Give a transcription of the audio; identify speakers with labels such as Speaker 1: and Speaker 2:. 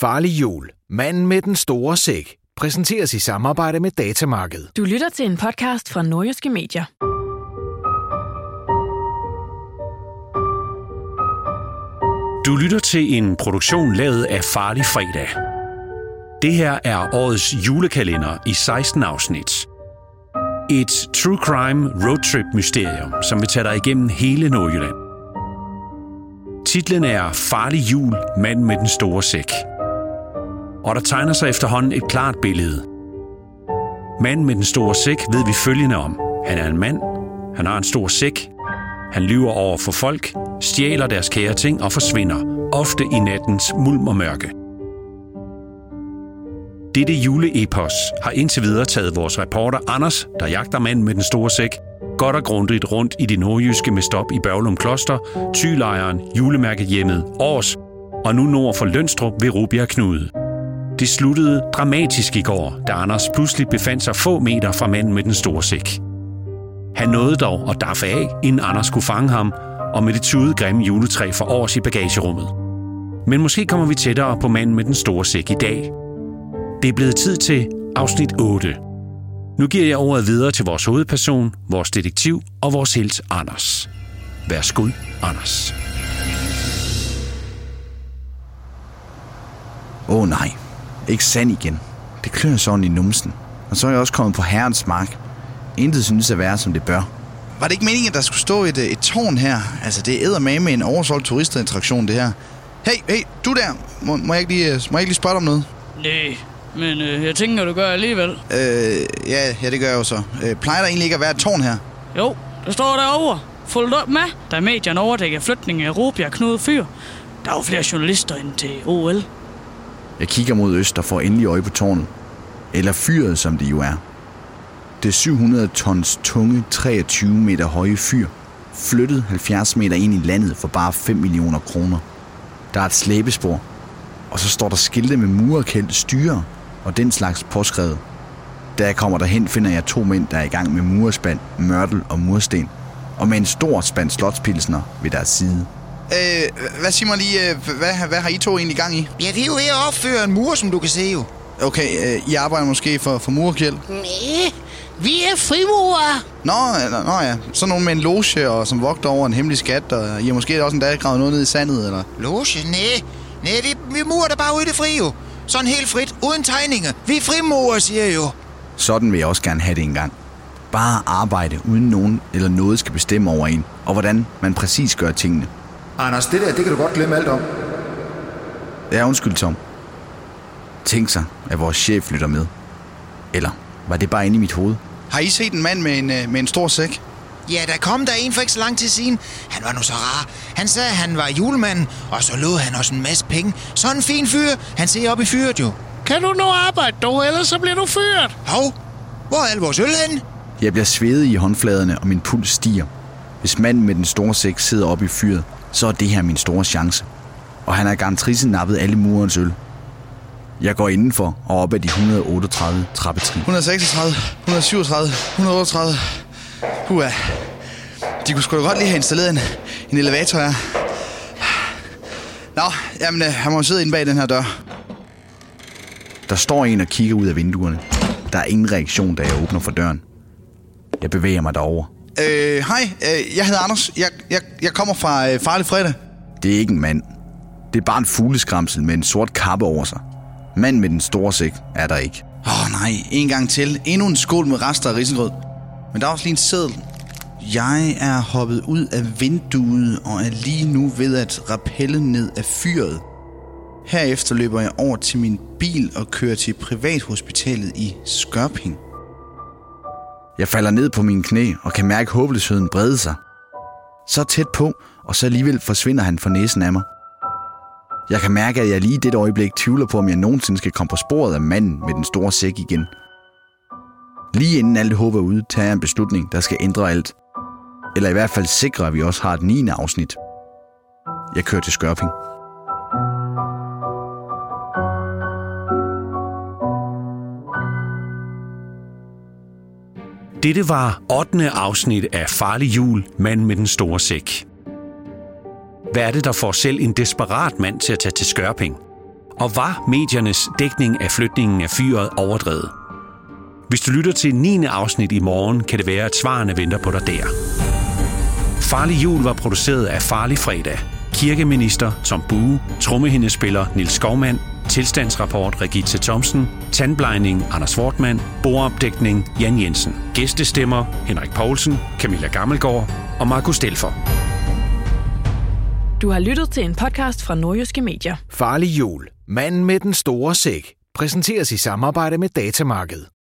Speaker 1: Farlig jul. Manden med den store sæk. Præsenteres i samarbejde med Datamarked.
Speaker 2: Du lytter til en podcast fra Nordjyske Medier.
Speaker 3: Du lytter til en produktion lavet af Farlig Fredag. Det her er årets julekalender i 16 afsnit. Et true crime roadtrip mysterium, som vil tage dig igennem hele Nordjylland. Titlen er Farlig jul, mand med den store sæk. Og der tegner sig efterhånden et klart billede. Manden med den store sæk ved vi følgende om. Han er en mand, han har en stor sæk, han lyver over for folk, stjæler deres kære ting og forsvinder, ofte i nattens mulm og mørke. Dette juleepos har indtil videre taget vores reporter Anders, der jagter manden med den store sæk, godt og grundigt rundt i det nordjyske med stop i Børglum Kloster, Tylejren, julemærkehjemmet Års og nu nord for Lønstrup ved Rubjerg Knude. Det sluttede dramatisk i går, da Anders pludselig befandt sig få meter fra manden med den store sæk. Han nåede dog at daffe af, inden Anders kunne fange ham, og med det tude grimme juletræ for års i bagagerummet. Men måske kommer vi tættere på manden med den store sæk i dag. Det er blevet tid til afsnit 8. Nu giver jeg ordet videre til vores hovedperson, vores detektiv og vores helt Anders. Værsgo, Anders.
Speaker 4: Åh oh, nej, ikke sand igen. Det klør sådan i numsen. Og så er jeg også kommet på herrens mark. Intet synes at være, som det bør. Var det ikke meningen, at der skulle stå et, et tårn her? Altså, det er med med en oversolgt turistattraktion, det her. Hey, hey, du der. Må, må, jeg, ikke lige, må jeg ikke lige spørge dig om noget?
Speaker 5: Nej, men øh, jeg tænker, du gør alligevel.
Speaker 4: Øh, ja, ja, det gør jeg jo så. Øh, plejer der egentlig ikke at være et tårn her?
Speaker 5: Jo, der står derovre. Fuldt op med, da medierne overdækker flytningen af Robia Knud Fyr. Der er jo flere journalister end til OL.
Speaker 4: Jeg kigger mod øst og får endelig øje på tårnet. Eller fyret, som det jo er. Det 700 tons tunge, 23 meter høje fyr flyttet 70 meter ind i landet for bare 5 millioner kroner. Der er et slæbespor, og så står der skilte med murerkældte styre og den slags påskrevet. Da jeg kommer derhen, finder jeg to mænd, der er i gang med murespand, mørtel og mursten, og med en stor spand slotspilsner ved deres side. Øh, hvad siger mig lige, øh, hvad, hvad har I to egentlig gang i?
Speaker 6: Ja, vi er jo ved at opføre en mur, som du kan se jo.
Speaker 4: Okay, øh, I arbejder måske for, for murkæld?
Speaker 6: Nej, vi er frimurer.
Speaker 4: Nå, nå, nå ja, sådan nogen med en loge og som vogter over en hemmelig skat, og I har måske også en dag gravet noget ned i sandet, eller?
Speaker 6: Loge? Nej, nej, vi, vi murer der bare ude i det fri jo. Sådan helt frit, uden tegninger. Vi er frimurer, siger jeg jo.
Speaker 4: Sådan vil jeg også gerne have det engang. Bare arbejde, uden nogen eller noget skal bestemme over en, og hvordan man præcis gør tingene.
Speaker 7: Anders, det der, det kan du godt glemme alt om.
Speaker 4: Ja, undskyld, Tom. Tænk sig, at vores chef lytter med. Eller var det bare inde i mit hoved? Har I set en mand med en, øh, med en stor sæk?
Speaker 6: Ja, der kom der en for ikke så lang tid siden. Han var nu så rar. Han sagde, at han var julemanden, og så lå han også en masse penge. Sådan en fin fyr. Han ser op i fyret jo.
Speaker 8: Kan du nu arbejde dog, ellers så bliver du fyret?
Speaker 6: Hov, hvor er al vores øl hen?
Speaker 4: Jeg bliver svedet i håndfladerne, og min puls stiger. Hvis manden med den store sæk sidder oppe i fyret, så er det her min store chance. Og han har garantrise nappet alle murens øl. Jeg går indenfor og op ad de 138 trappetrin. 136, 137, 138. Hua. De kunne sgu da godt lige have installeret en, en elevator her. Nå, jamen, øh, han må sidde inde bag den her dør. Der står en og kigger ud af vinduerne. Der er ingen reaktion, da jeg åbner for døren. Jeg bevæger mig derover. Øh, hej, øh, jeg hedder Anders. Jeg, jeg, jeg kommer fra øh, Farlig Fredag. Det er ikke en mand. Det er bare en fugleskramsel med en sort kappe over sig. Mand med den store sæk er der ikke. Åh oh, nej, en gang til. Endnu en skål med rester af risengrød. Men der er også lige en seddel. Jeg er hoppet ud af vinduet og er lige nu ved at rappelle ned af fyret. Herefter løber jeg over til min bil og kører til privathospitalet i Skørping. Jeg falder ned på mine knæ og kan mærke håbløsheden brede sig. Så tæt på, og så alligevel forsvinder han for næsen af mig. Jeg kan mærke, at jeg lige i det øjeblik tvivler på, om jeg nogensinde skal komme på sporet af manden med den store sæk igen. Lige inden alt håb er ude, tager jeg en beslutning, der skal ændre alt. Eller i hvert fald sikre, at vi også har et 9. afsnit. Jeg kører til Skørping.
Speaker 3: Dette var 8. afsnit af Farlig Jul, mand med den store sæk. Hvad er det, der får selv en desperat mand til at tage til Skørping? Og var mediernes dækning af flytningen af fyret overdrevet? Hvis du lytter til 9. afsnit i morgen, kan det være, at svarene venter på dig der. Farlig Jul var produceret af Farlig Fredag. Kirkeminister Tom Bue, trommehindespiller Nils Skovmand, tilstandsrapport Regitze Thomsen, tandblejning Anders Wortmann, bordopdækning Jan Jensen, gæstestemmer Henrik Poulsen, Camilla Gammelgaard og Markus Delfer.
Speaker 2: Du har lyttet til en podcast fra Nordjyske Medier.
Speaker 1: Farlig jul. Manden med den store sæk. Præsenteres i samarbejde med Datamarked.